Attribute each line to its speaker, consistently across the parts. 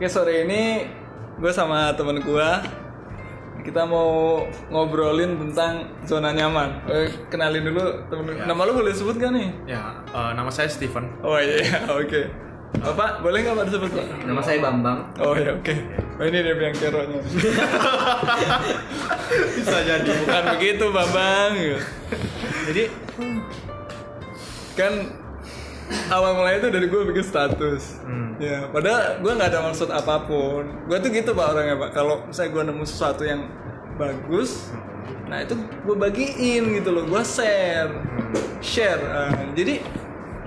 Speaker 1: Oke sore ini gue sama temen gue kita mau ngobrolin tentang zona nyaman. Eh, kenalin dulu temen lu. Nama lu boleh sebut gak nih?
Speaker 2: Ya, eh, nama saya Steven.
Speaker 1: Oh iya, oke. Bapak boleh nggak pak disebut pak?
Speaker 3: Nama saya Bambang.
Speaker 1: Oh iya oke. Oh ini dia yang keronya.
Speaker 2: Bisa jadi.
Speaker 1: Bukan begitu Bambang. Jadi kan awal mulai itu dari gue bikin status.
Speaker 2: Hmm.
Speaker 1: Ya, padahal gue nggak ada maksud apa pun. Gue tuh gitu pak orangnya pak. Kalau misalnya gue nemu sesuatu yang bagus, nah itu gue bagiin gitu loh. Gue share, share. Ah, jadi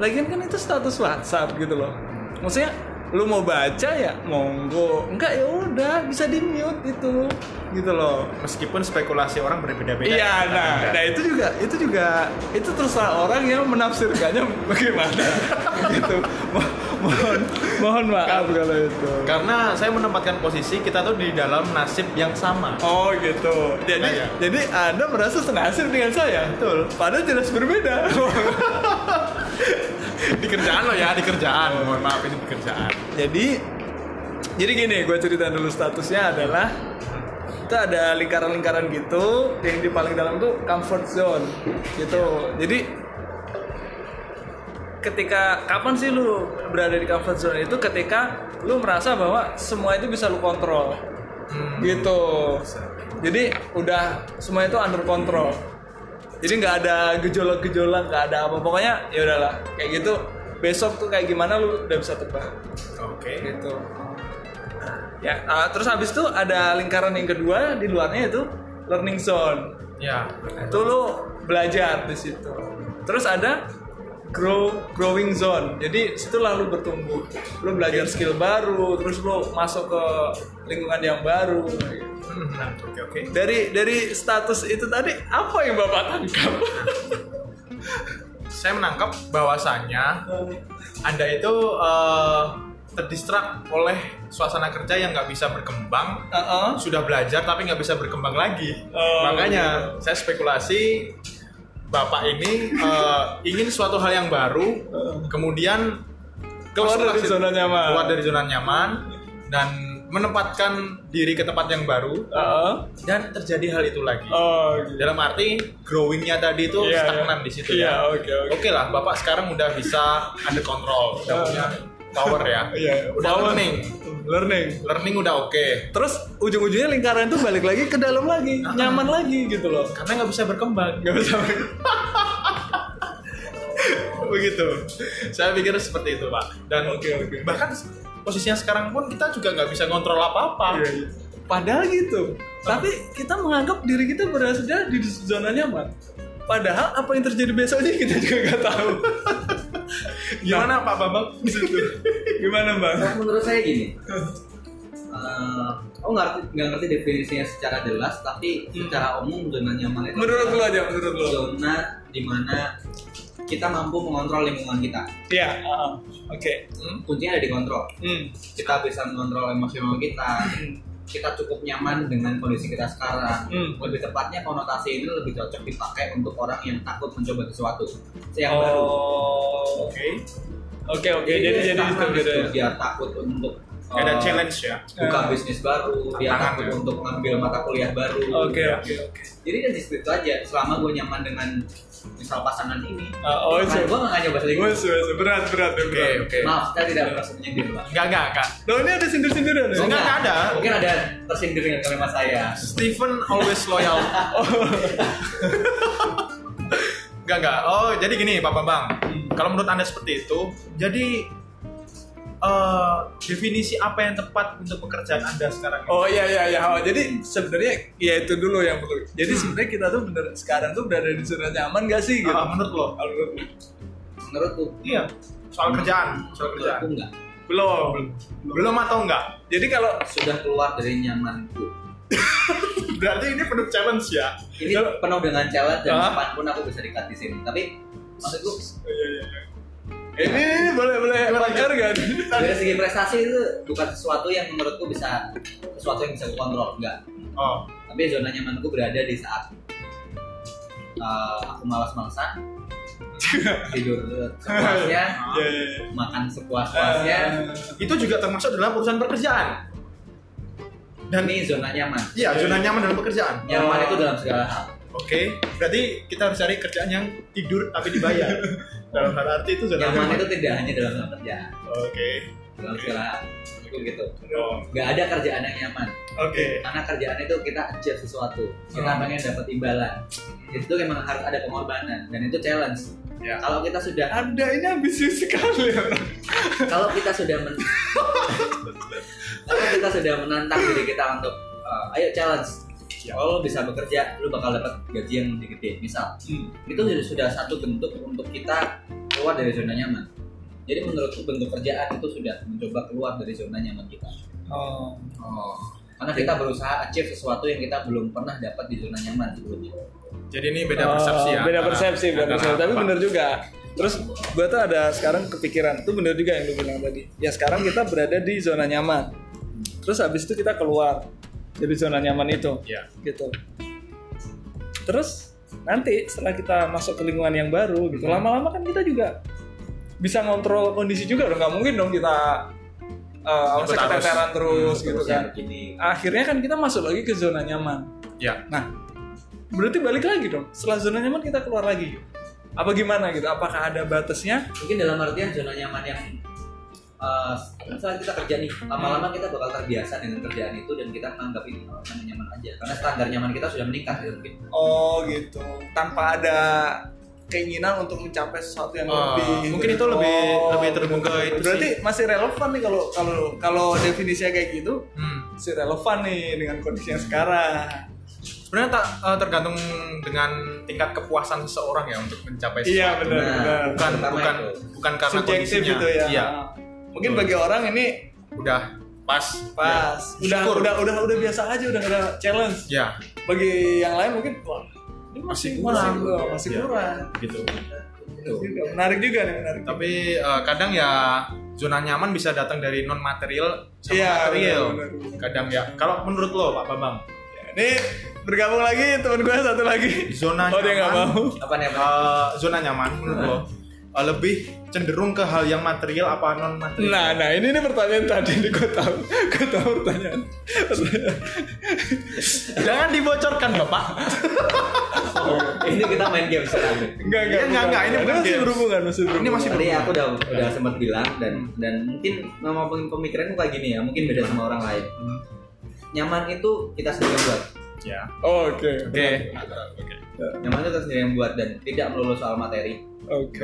Speaker 1: lagian kan itu status WhatsApp gitu loh. Maksudnya lu mau baca ya monggo, enggak ya udah bisa di mute itu gitu loh.
Speaker 2: Meskipun spekulasi orang berbeda-beda.
Speaker 1: Iya,
Speaker 2: ya,
Speaker 1: nah,
Speaker 2: kadang-kadang.
Speaker 1: nah itu juga, itu juga, itu terserah orang yang menafsirkannya bagaimana, gitu. Mo- mohon, mohon maaf kalau itu.
Speaker 2: Karena saya menempatkan posisi kita tuh di dalam nasib yang sama.
Speaker 1: Oh gitu. Jadi,
Speaker 2: Nah, ya.
Speaker 1: jadi anda merasa senasib dengan saya,
Speaker 2: Betul.
Speaker 1: Padahal jelas berbeda.
Speaker 2: di kerjaan lo ya, di kerjaan. Mohon maaf ini di kerjaan.
Speaker 1: jadi, jadi gini, gue cerita dulu statusnya adalah itu ada lingkaran-lingkaran gitu, yang di paling dalam tuh comfort zone, gitu. Jadi ketika kapan sih lu berada di comfort zone itu ketika lu merasa bahwa semua itu bisa lu kontrol
Speaker 2: Hmm.
Speaker 1: gitu jadi udah semua itu under control jadi nggak ada gejolak-gejolak nggak ada apa. Pokoknya ya udahlah. Kayak gitu besok tuh kayak gimana lu udah bisa tebak.
Speaker 2: Oke.
Speaker 1: gitu. Ya ah, terus habis itu ada lingkaran yang kedua di luarnya itu learning zone.
Speaker 2: Ya.
Speaker 1: itu lu belajar di situ. Terus ada grow growing zone. Jadi situlah lu bertumbuh. Lu belajar skill baru terus lu masuk ke lingkungan yang baru
Speaker 2: Hmm, Nah, oke oke.
Speaker 1: dari dari status itu tadi apa yang bapak tangkap
Speaker 2: Saya menangkap bahwasannya Anda itu eh, terdistrak oleh suasana kerja yang nggak bisa berkembang
Speaker 1: Heeh.
Speaker 2: sudah belajar tapi nggak bisa berkembang lagi.
Speaker 1: Oh,
Speaker 2: Makanya saya spekulasi bapak ini eh, ingin suatu hal yang baru, kemudian
Speaker 1: keluar dari zona nyaman
Speaker 2: keluar dari zona nyaman dan menempatkan diri ke tempat yang baru
Speaker 1: Heeh.
Speaker 2: dan terjadi hal itu lagi.
Speaker 1: oh gitu.
Speaker 2: Dalam arti growingnya tadi itu
Speaker 1: Iya,
Speaker 2: stagnan
Speaker 1: iya.
Speaker 2: di situ
Speaker 1: Iya,
Speaker 2: ya.
Speaker 1: oke, oke.
Speaker 2: Oke lah, bapak sekarang udah bisa under control, udah
Speaker 1: Ah.
Speaker 2: punya power ya.
Speaker 1: Iya,
Speaker 2: Udah
Speaker 1: power.
Speaker 2: learning,
Speaker 1: learning
Speaker 2: learning udah oke.
Speaker 1: terus ujung-ujungnya lingkaran itu balik lagi ke dalam lagi nyaman lagi gitu loh
Speaker 2: Karena nggak bisa berkembang.
Speaker 1: nggak bisa
Speaker 2: Begitu. Saya pikir seperti itu pak. Dan
Speaker 1: Oke, oke.
Speaker 2: bahkan posisinya sekarang pun kita juga nggak bisa ngontrol apa-apa.
Speaker 1: Iya, iya. Padahal gitu. Tapi kita menganggap diri kita berada di zona nyaman. Padahal apa yang terjadi besoknya kita juga nggak tahu.
Speaker 2: Gimana Pak Bambang?
Speaker 1: Gimana bang?
Speaker 3: Kalau menurut saya gini, eh aku ngerti nggak ngerti definisinya secara jelas, tapi secara umum zona nyaman itu
Speaker 1: Menurut
Speaker 3: adalah
Speaker 1: aja, menurut lu.
Speaker 3: zona di mana kita mampu mengontrol lingkungan kita.
Speaker 1: Iya. ah, Oke.
Speaker 2: Hmm?
Speaker 3: Kuncinya ada di kontrol.
Speaker 1: Hmm.
Speaker 3: Kita bisa mengontrol emosional kita. Kita cukup nyaman dengan kondisi kita sekarang.
Speaker 1: Hmm.
Speaker 3: Lebih tepatnya konotasi ini lebih cocok dipakai untuk orang yang takut mencoba sesuatu yang baru.
Speaker 1: Oh.
Speaker 2: Oke.
Speaker 1: Oke oke. Jadi jadi itu gitu ya.
Speaker 3: Dia takut untuk
Speaker 2: Ada
Speaker 3: eh,
Speaker 2: challenge ya.
Speaker 3: buka
Speaker 1: Eh.
Speaker 3: bisnis baru, dia takut
Speaker 2: ya.
Speaker 3: untuk ngambil mata kuliah baru.
Speaker 1: Oke oke oke.
Speaker 3: Jadi di situ aja. Selama gue nyaman dengan misal pasangan ini,
Speaker 1: Ah, Oh
Speaker 3: kan
Speaker 1: itu.
Speaker 3: gue nggak nyoba selingkuh.
Speaker 1: Wes berat berat ya,
Speaker 2: Oke
Speaker 1: berat.
Speaker 2: oke.
Speaker 3: Maaf, saya tidak merasa menyindir pak.
Speaker 2: Enggak enggak enggak.
Speaker 1: Loh ini ada sindir-sindiran ya?
Speaker 2: Enggak, enggak ada.
Speaker 3: Mungkin ada tersindir dengan kalimat saya.
Speaker 2: Stephen always loyal. Enggak enggak. Oh, jadi gini Pak Bambang. Kalau menurut Anda seperti itu, jadi eh, definisi apa yang tepat untuk pekerjaan Anda sekarang ini?
Speaker 1: Oh iya iya iya. Oh, jadi sebenarnya ya itu dulu yang perlu. Jadi sebenarnya kita tuh bener sekarang tuh berada di zona nyaman gak sih gitu?
Speaker 2: Ah, menurut lo?
Speaker 1: Kalau menurut?
Speaker 3: Menurutku,
Speaker 2: Iya. Soal kerjaan, soal kerjaan.
Speaker 3: menurutku enggak.
Speaker 1: belum.
Speaker 2: Belum atau enggak?
Speaker 1: Jadi kalau
Speaker 3: Sudah keluar dari nyamanku.
Speaker 2: Berarti ini penuh challenge ya.
Speaker 3: Ini penuh dengan challenge dan
Speaker 1: kapan
Speaker 3: pun aku bisa dikat di sini. Tapi maksudku
Speaker 1: Oh, iya, iya, iya. Ini boleh boleh langgar gak?
Speaker 3: dari segi prestasi itu bukan sesuatu yang menurutku bisa sesuatu yang bisa kontrol enggak
Speaker 2: Oh,
Speaker 3: tapi zona nyamanku berada di saat uh, aku malas-malasan tidur sepuasnya
Speaker 1: Ya, ya, ya.
Speaker 3: makan sepuas-puasnya
Speaker 1: Eh,
Speaker 2: Itu juga termasuk dalam urusan pekerjaan.
Speaker 3: dan ini zona nyaman
Speaker 2: Iya, zona nyaman dalam pekerjaan.
Speaker 3: nyaman
Speaker 1: Oh.
Speaker 3: itu dalam segala hal
Speaker 2: Oke, berarti kita harus cari kerjaan yang tidur tapi dibayar. dalam hal arti itu zona
Speaker 3: nyaman itu tidak hanya dalam hal kerjaan
Speaker 2: Oke.
Speaker 3: dalam segala hal itu gitu
Speaker 2: Oh,
Speaker 3: nggak ada kerjaan yang nyaman
Speaker 2: Oke.
Speaker 3: karena kerjaan itu kita achieve sesuatu kita
Speaker 2: Hmm.
Speaker 3: pengen dapat imbalan itu memang harus ada pengorbanan dan itu challenge
Speaker 2: Ya.
Speaker 3: kalau kita sudah
Speaker 1: Anda ini ambisius sekali orang.
Speaker 3: kalau kita sudah men kalau kita sudah menantang diri kita untuk uh, ayo challenge
Speaker 2: Ya.
Speaker 3: kalau lo bisa bekerja lu bakal dapat gaji yang lebih gede misal
Speaker 1: Hmm.
Speaker 3: itu sudah- sudah satu bentuk untuk kita keluar dari zona nyaman jadi menurutku bentuk kerjaan itu sudah mencoba keluar dari zona nyaman kita
Speaker 1: Oh.
Speaker 3: oh. karena kita berusaha achieve sesuatu yang kita belum pernah dapat di zona nyaman sebelumnya
Speaker 2: Jadi ini beda persepsi ya.
Speaker 1: Oh, Beda
Speaker 2: antara-
Speaker 1: persepsi, beda persepsi. Tapi
Speaker 2: apa?
Speaker 1: bener juga. Terus gue tuh ada sekarang kepikiran, itu bener juga yang lu bilang tadi. Ya sekarang kita berada di zona nyaman. Terus habis itu kita keluar dari zona nyaman itu,
Speaker 2: Ya.
Speaker 1: gitu. Terus nanti setelah kita masuk ke lingkungan yang baru, gitu, lama-lama kan kita juga bisa ngontrol kondisi juga dong. Nggak mungkin dong kita uh, keteteran terus gitu
Speaker 3: Terusnya
Speaker 1: kan.
Speaker 3: begini
Speaker 1: Akhirnya kan kita masuk lagi ke zona nyaman.
Speaker 2: Ya.
Speaker 1: Nah, berarti balik lagi dong. Setelah zona nyaman kita keluar lagi. Apa gimana gitu? Apakah ada batasnya?
Speaker 3: mungkin dalam artian zona nyaman yang uh, misalnya kita kerja nih lama-lama kita bakal terbiasa dengan kerjaan itu dan kita menganggap ini oh, nyaman nyaman aja karena standar nyaman kita sudah meningkat gitu mungkin
Speaker 1: Oh gitu. Tanpa ada keinginan untuk mencapai sesuatu yang
Speaker 2: Oh,
Speaker 1: lebih.
Speaker 2: mungkin itu lebih- lebih terbuka
Speaker 1: betul.
Speaker 2: itu
Speaker 1: Berarti
Speaker 2: sih.
Speaker 1: masih relevan nih kalau kalau kalau definisinya kayak gitu
Speaker 2: Hmm.
Speaker 1: masih relevan nih dengan kondisi yang sekarang.
Speaker 2: Sebenarnya tak eh, tergantung dengan tingkat kepuasan seseorang ya untuk mencapai sesuatu.
Speaker 1: Iya benar.
Speaker 3: Nah,
Speaker 1: benar.
Speaker 2: Bukan bukan
Speaker 3: itu.
Speaker 2: bukan karena
Speaker 1: Subjektif
Speaker 2: kondisinya.
Speaker 1: itu ya.
Speaker 2: Iya.
Speaker 1: Mungkin
Speaker 2: Betul.
Speaker 1: bagi orang ini
Speaker 2: Udah pas.
Speaker 1: pas.
Speaker 2: Ya.
Speaker 1: Udah
Speaker 2: Syukur.
Speaker 1: udah udah udah biasa aja udah ada challenge.
Speaker 2: Ya,
Speaker 1: Bagi yang lain mungkin wah ini masih,
Speaker 2: Masih kurang.
Speaker 1: masih, masih kurang.
Speaker 2: gitu.
Speaker 3: Tuh.
Speaker 1: Juga. Menarik juga nih menarik.
Speaker 2: Tapi eh, kadang ya zona nyaman bisa datang dari non material sama
Speaker 1: Iya,
Speaker 2: material.
Speaker 1: benar, benar, benar.
Speaker 2: Kadang ya. Kalau menurut lo Pak Bambang,
Speaker 1: Ini bergabung lagi teman gue satu lagi.
Speaker 2: zona
Speaker 1: Oh dia
Speaker 2: nyaman
Speaker 1: mau.
Speaker 3: apa nih apa
Speaker 2: eh, zona nyaman menurut lo lebih cenderung ke hal yang material apa non material?
Speaker 1: Nah, nah ini nih pertanyaan tadi nih gue tahu, gue tahu pertanyaan.
Speaker 2: Jangan dibocorkan Bapak.
Speaker 3: ini kita main game sekarang
Speaker 1: Enggak enggak
Speaker 2: Iya, enggak, enggak, ini bukan
Speaker 1: masih
Speaker 2: games.
Speaker 1: berhubungan masih berhubungan.
Speaker 2: Ini masih
Speaker 3: tadi aku udah udah sempat bilang dan dan mungkin nama pemikiranku kayak gini ya mungkin beda sama orang lain nyaman itu kita sendiri yang buat
Speaker 2: Ya.
Speaker 1: Oh, Oke.
Speaker 2: Oke.
Speaker 1: Oke.
Speaker 3: nyaman itu kita sendiri yang buat dan tidak melulu soal materi
Speaker 1: Oke.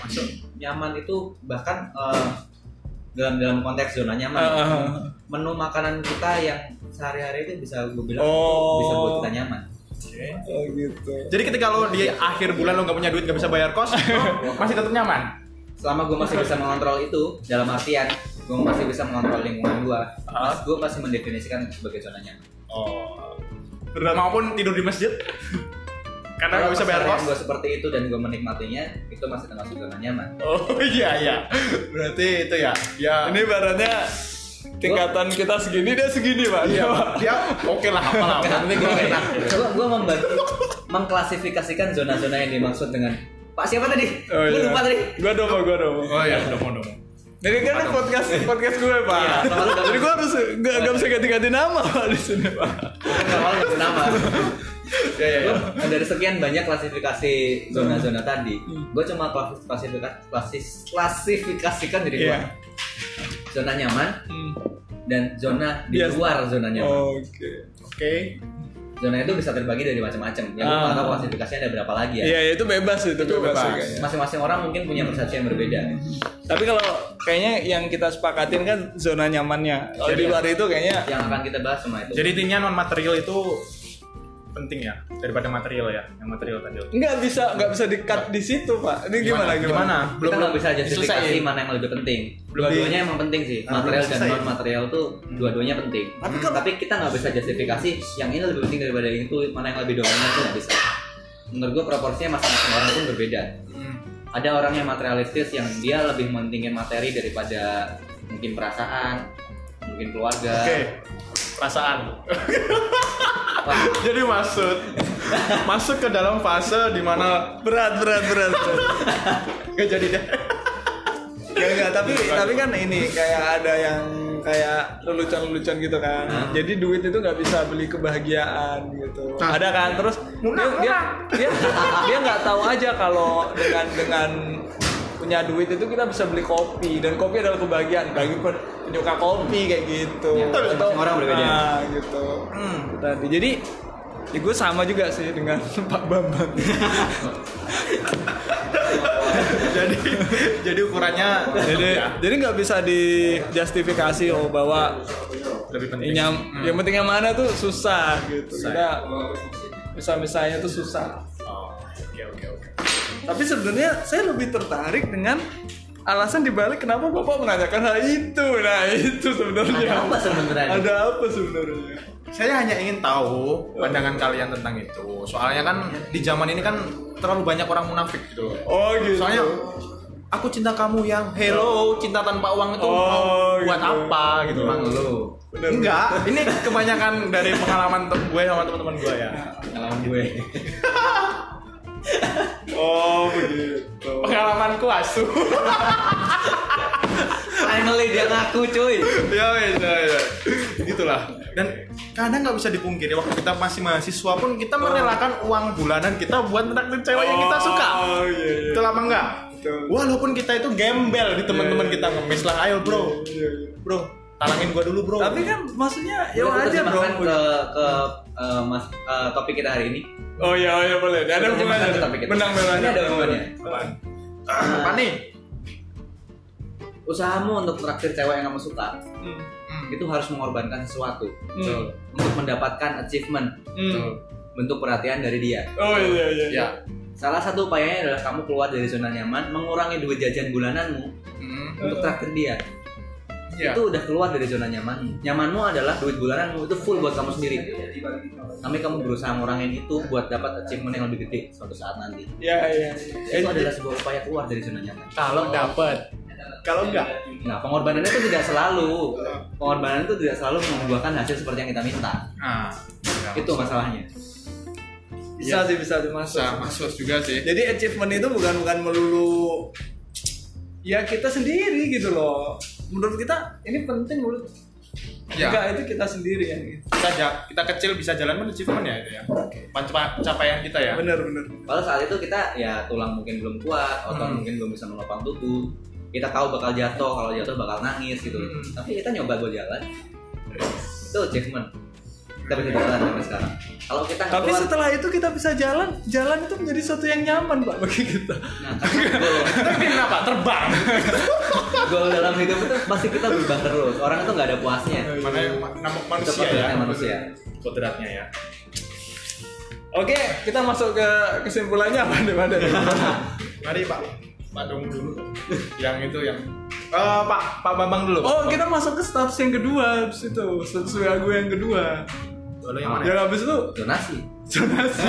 Speaker 3: Masuk nyaman itu bahkan eh, dalam dalam konteks zona nyaman
Speaker 1: ah, ah.
Speaker 3: menu makanan kita yang sehari-hari itu bisa gue bilang
Speaker 1: Oh.
Speaker 3: bisa buat kita nyaman
Speaker 1: Oh gitu.
Speaker 2: Jadi ketika lo di akhir bulan lo nggak punya duit nggak bisa bayar kos, masih tetap nyaman.
Speaker 3: selama gue masih bisa mengontrol itu dalam artian gue masih bisa mengontrol lingkungan gue
Speaker 2: Ah.
Speaker 3: gue pasti mendefinisikan sebagai zona nyaman
Speaker 2: Oh. Berat maupun tidur di masjid karena nggak bisa bayar kos.
Speaker 3: gue seperti itu dan gue menikmatinya itu masih termasuk zona nyaman
Speaker 2: Oh iya iya. Berarti itu ya. Ya.
Speaker 1: Ini baratnya tingkatan kita segini dia segini pak.
Speaker 2: Iya, Pak. Dia oke lah apalah.
Speaker 3: tapi gue
Speaker 2: lah.
Speaker 3: coba gue membantu mengklasifikasikan zona-zona yang dimaksud dengan Pak siapa tadi?
Speaker 1: Oh,
Speaker 3: gue
Speaker 1: iya.
Speaker 3: lupa tadi.
Speaker 1: Gua domo, gua domo.
Speaker 2: Oh iya, mau dong.
Speaker 1: Jadi kan ini podcast podcast gue pak.
Speaker 3: Iya,
Speaker 1: Jadi gue harus nggak nggak bisa ganti-ganti nama pak di sini pak.
Speaker 3: Bukan awal ganti nama.
Speaker 2: Ya ya. ya.
Speaker 3: Dari sekian banyak klasifikasi zona-zona tadi,
Speaker 1: Hmm.
Speaker 3: gue cuma klasifikasi klasis, klasifikasikan diri gue.
Speaker 1: Iya.
Speaker 3: Zona nyaman
Speaker 1: Hmm.
Speaker 3: dan zona di
Speaker 1: Biasa.
Speaker 3: luar zona nyaman.
Speaker 1: Oke.
Speaker 2: Oke.
Speaker 3: Zona itu bisa terbagi dari macam-macam. Yang gue
Speaker 1: Ah.
Speaker 3: tahu klasifikasinya ada berapa lagi ya.
Speaker 1: Iya ya, itu bebas itu,
Speaker 2: Itu
Speaker 1: bebas.
Speaker 2: bebas.
Speaker 1: kayaknya.
Speaker 3: Masing-masing orang mungkin punya persepsi yang berbeda.
Speaker 1: Tapi kalau kayaknya yang kita sepakatin kan zona nyamannya. Kalau di
Speaker 3: Jadi-
Speaker 1: luar itu kayaknya
Speaker 3: Yang akan kita bahas semua itu.
Speaker 2: Jadi intinya non material itu penting ya daripada material ya. Yang material tadi.
Speaker 1: nggak bisa nggak bisa di cut di situ pak. Ini gimana gimana?
Speaker 2: Gimana?
Speaker 3: kita nggak bisa justifikasi
Speaker 2: diselesaiin.
Speaker 3: mana yang lebih penting.
Speaker 2: Belum
Speaker 3: Dua-duanya emang penting sih. Material
Speaker 2: belum
Speaker 3: dan non material tuh dua-duanya penting.
Speaker 1: Tapi
Speaker 3: Hmm,
Speaker 1: kalau-
Speaker 3: Tapi kita nggak bisa justifikasi yang ini lebih penting daripada yang itu mana yang lebih dominan itu nggak bisa. Menurut gua proporsinya masing-masing orang pun berbeda.
Speaker 2: Hmm.
Speaker 3: Ada orang yang materialistis yang dia lebih mentingin materi daripada mungkin perasaan, mungkin keluarga.
Speaker 2: Oke. Perasaan. Jadi maksud masuk ke dalam fase di mana
Speaker 1: berat berat berat, berat.
Speaker 2: gak jadi deh
Speaker 1: Gak, gak, tapi tapi kan ini kayak ada yang kayak lelucon-lelucon gitu kan. Jadi duit itu nggak bisa beli kebahagiaan gitu.
Speaker 2: Nah.
Speaker 1: Ada kan terus dia dia dia dia nggak tahu aja kalau dengan dengan punya duit itu kita bisa beli kopi dan kopi adalah kebahagiaan bagi pen- penyuka kopi kayak gitu.
Speaker 3: Ya, masing-masing orang berbeda.
Speaker 1: Nah, gitu.
Speaker 2: Hmm.
Speaker 1: Tadi jadi ya gue sama juga sih dengan Pak Bambang.
Speaker 2: jadi jadi ukurannya
Speaker 1: jadi
Speaker 2: ya,
Speaker 1: jadi nggak bisa dijustifikasi oh bahwa
Speaker 2: lebih penting
Speaker 1: yang
Speaker 2: Hmm.
Speaker 1: yang penting yang mana tuh susah gitu
Speaker 2: Susah.
Speaker 1: kita bisa misalnya tuh susah tapi sebenarnya saya lebih tertarik dengan alasan dibalik kenapa bapak menanyakan hal itu nah itu sebenarnya
Speaker 3: Ada apa sebenarnya?
Speaker 1: ada apa sebenarnya
Speaker 2: saya hanya ingin tahu pandangan kalian tentang itu soalnya kan di zaman ini kan terlalu banyak orang munafik gitu loh.
Speaker 1: oh gitu
Speaker 2: soalnya aku cinta kamu yang hello cinta tanpa uang itu
Speaker 1: Oh,
Speaker 2: mau buat
Speaker 1: gitu.
Speaker 2: apa gitu bang
Speaker 1: Bener.
Speaker 2: enggak ini kebanyakan dari pengalaman gue sama teman-teman gue ya
Speaker 3: pengalaman gue.
Speaker 1: oh begitu
Speaker 2: pengalamanku asu
Speaker 3: Finally dia ngaku cuy.
Speaker 2: ya wes ya, ya. gitulah dan kadang nggak bisa dipungkiri waktu kita masih mahasiswa pun kita merelakan uang bulanan kita buat menaktir cewek yang kita suka
Speaker 1: oh iya iya
Speaker 2: betul apa enggak
Speaker 1: Betul.
Speaker 2: walaupun kita itu gembel di teman-teman
Speaker 1: Iya, iya.
Speaker 2: kita ngemis lah ayo bro
Speaker 1: Iya, iya.
Speaker 2: bro talangin gua dulu bro
Speaker 1: tapi kan maksudnya ya dong
Speaker 3: terjemahkan ke ke eh, mas eh, topik kita hari ini.
Speaker 1: oh iya oh iya boleh ada hubungannya benang merahnya
Speaker 3: Ini ada hubungannya.
Speaker 2: Apaan? apa nih
Speaker 3: Usahamu untuk traktir cewek yang kamu suka
Speaker 1: Hmm.
Speaker 2: Hmm,
Speaker 3: itu harus mengorbankan sesuatu
Speaker 1: Hmm.
Speaker 3: untuk mendapatkan achievement,
Speaker 1: Hmm.
Speaker 3: bentuk perhatian dari dia.
Speaker 1: Oh iya iya.
Speaker 2: ya
Speaker 3: Salah satu upayanya adalah kamu keluar dari zona nyaman, mengurangi duit jajan bulananmu
Speaker 2: Hmm,
Speaker 3: untuk traktir dia.
Speaker 2: Ya
Speaker 3: Itu udah keluar dari zona nyamanmu. Nyamanmu adalah duit bulananmu itu full buat kamu sendiri. Tapi kamu berusaha ngurangin itu buat dapat achievement yang lebih gede suatu saat nanti.
Speaker 1: Iya iya.
Speaker 3: Itu adalah sebuah upaya keluar dari zona nyaman.
Speaker 2: kalau dapat kalau enggak
Speaker 3: Nah, pengorbanan itu tidak selalu pengorbanan itu tidak selalu membuahkan hasil seperti yang kita minta.
Speaker 2: nah
Speaker 3: Itu masalahnya.
Speaker 1: Bisa sih bisa tuh masuk.
Speaker 2: bisa masuk juga sih
Speaker 1: Jadi achievement itu bukan bukan melulu ya kita sendiri gitu loh. Menurut kita ini penting menurut
Speaker 2: Ya.
Speaker 1: Enggak itu kita sendiri yang gitu.
Speaker 2: kita ja- kita kecil bisa jalan pun achievement ya itu ya Penca- pencapaian kita ya
Speaker 1: Bener bener.
Speaker 3: Kalau saat itu kita ya tulang mungkin belum kuat, otot
Speaker 2: Hmm.
Speaker 3: mungkin belum bisa menopang tubuh. Kita tahu bakal jatuh, kalau jatuh bakal nangis gitu.
Speaker 2: Hmm.
Speaker 3: Tapi kita nyoba buat jalan. Itu achievement. Kita bisa jalan sampai sekarang. Kalau kita nggak
Speaker 1: Tapi
Speaker 3: keluar-
Speaker 1: setelah itu kita bisa jalan, jalan itu menjadi sesuatu yang nyaman pak bagi kita.
Speaker 3: nah, kan goal,
Speaker 2: kita bikin apa terbang
Speaker 3: goal dalam hidup itu pasti kita berubah terus. Orang itu nggak ada puasnya.
Speaker 2: mana yang nama
Speaker 3: Itu
Speaker 2: manusia ya
Speaker 3: kodratnya manusia.
Speaker 2: kodratnya ya
Speaker 1: Oke, kita masuk ke kesimpulannya apa nih Pak?
Speaker 2: Mari pak pak dong dulu yang itu yang Eh, pak pak bambang dulu
Speaker 1: Oh, kita masuk ke status yang kedua habis itu, status WA gue yang kedua.
Speaker 2: Lalu yang mana
Speaker 1: Dan habis itu
Speaker 3: Donasi.
Speaker 1: zonasi.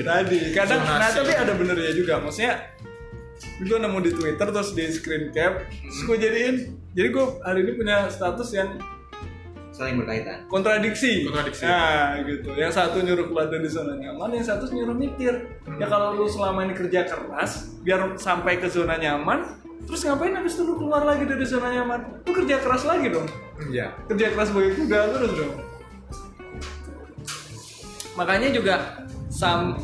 Speaker 1: Tadi kadang nah tapi ada benernya juga maksudnya gue nemu di Twitter terus di screen cap terus gue jadiin jadi gue hari ini punya status yang
Speaker 3: Saling berkaitan.
Speaker 1: kontradiksi.
Speaker 2: Kontradiksi.
Speaker 1: Nah, gitu. Yang satu nyuruh keluar dari zona nyaman, yang satu nyuruh mikir. Ya kalau lu selama ini kerja keras biar sampai ke zona nyaman, terus ngapain habis itu lu keluar lagi dari zona nyaman? Lu kerja keras lagi dong.
Speaker 2: iya
Speaker 1: Kerja keras sebagai kuda terus dong. Makanya juga sam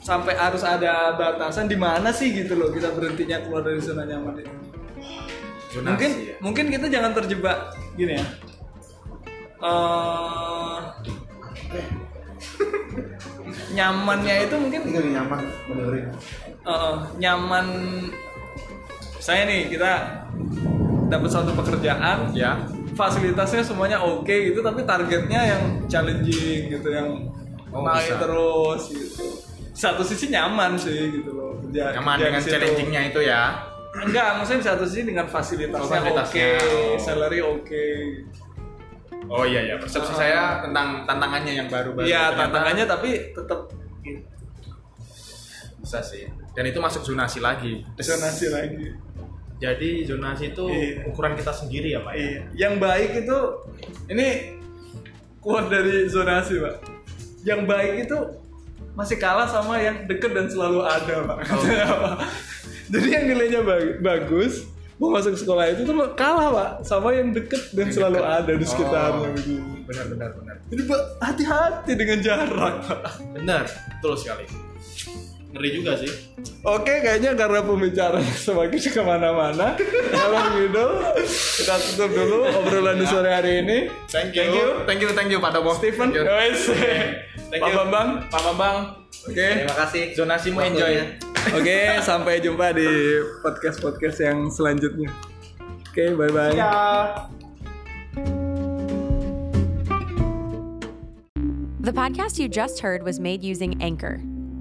Speaker 1: sampai harus ada batasan di mana sih gitu loh kita berhentinya keluar dari zona nyaman itu.
Speaker 2: Zonasi
Speaker 1: mungkin
Speaker 2: ya.
Speaker 1: mungkin kita jangan terjebak gini ya Eh, nyamannya itu mungkin
Speaker 4: nyaman mendengarin.
Speaker 1: eh, nyaman saya nih kita dapat satu pekerjaan.
Speaker 2: Ya.
Speaker 1: Fasilitasnya semuanya oke gitu tapi targetnya yang challenging gitu yang
Speaker 2: Oh,
Speaker 1: naik
Speaker 2: bisa.
Speaker 1: terus gitu. Satu sisi nyaman sih gitu loh kerja
Speaker 2: nyaman
Speaker 1: kerja
Speaker 2: dengan challengingnya itu ya?
Speaker 1: Enggak maksudnya satu sisi dengan fasilitasnya,
Speaker 2: Oh,
Speaker 1: oke
Speaker 2: Oh.
Speaker 1: salary oke.
Speaker 2: Oh iya ya persepsi saya tentang tantangannya yang baru-baru
Speaker 1: iya
Speaker 2: Ternyata
Speaker 1: tantangannya tapi tetap
Speaker 2: bisa sih. Dan itu masuk zonasi lagi.
Speaker 1: Zonasi lagi
Speaker 2: jadi zonasi itu
Speaker 1: Iya.
Speaker 2: ukuran kita sendiri ya pak ya
Speaker 1: Iya. Yang baik itu ini kuat dari zonasi, Pak. yang baik itu masih kalah sama yang deket dan selalu ada pak Pak. jadi yang nilainya ba- bagus mau masuk sekolah itu tuh kalah pak sama yang deket dan selalu ada di sekitarnya
Speaker 2: Oh. benar benar benar
Speaker 1: jadi Pak, hati-hati dengan jarak pak
Speaker 2: benar betul sekali ngeri juga sih
Speaker 1: Oke, kayaknya karena pembicaraan semakin ke mana-mana, kalau gitu kita tutup dulu obrolan di sore hari ini.
Speaker 2: thank you thank you thank you Pak Tomo
Speaker 1: Steven,
Speaker 2: Thank you. Thank
Speaker 1: Pak
Speaker 2: you.
Speaker 1: Bambang,
Speaker 2: Pak Bambang
Speaker 1: oke,
Speaker 3: Terima kasih.
Speaker 2: zonasimu enjoy
Speaker 1: oke, sampai jumpa di podcast podcast yang selanjutnya. Oke, bye bye.
Speaker 2: ya
Speaker 4: The podcast you just heard was made using Anchor.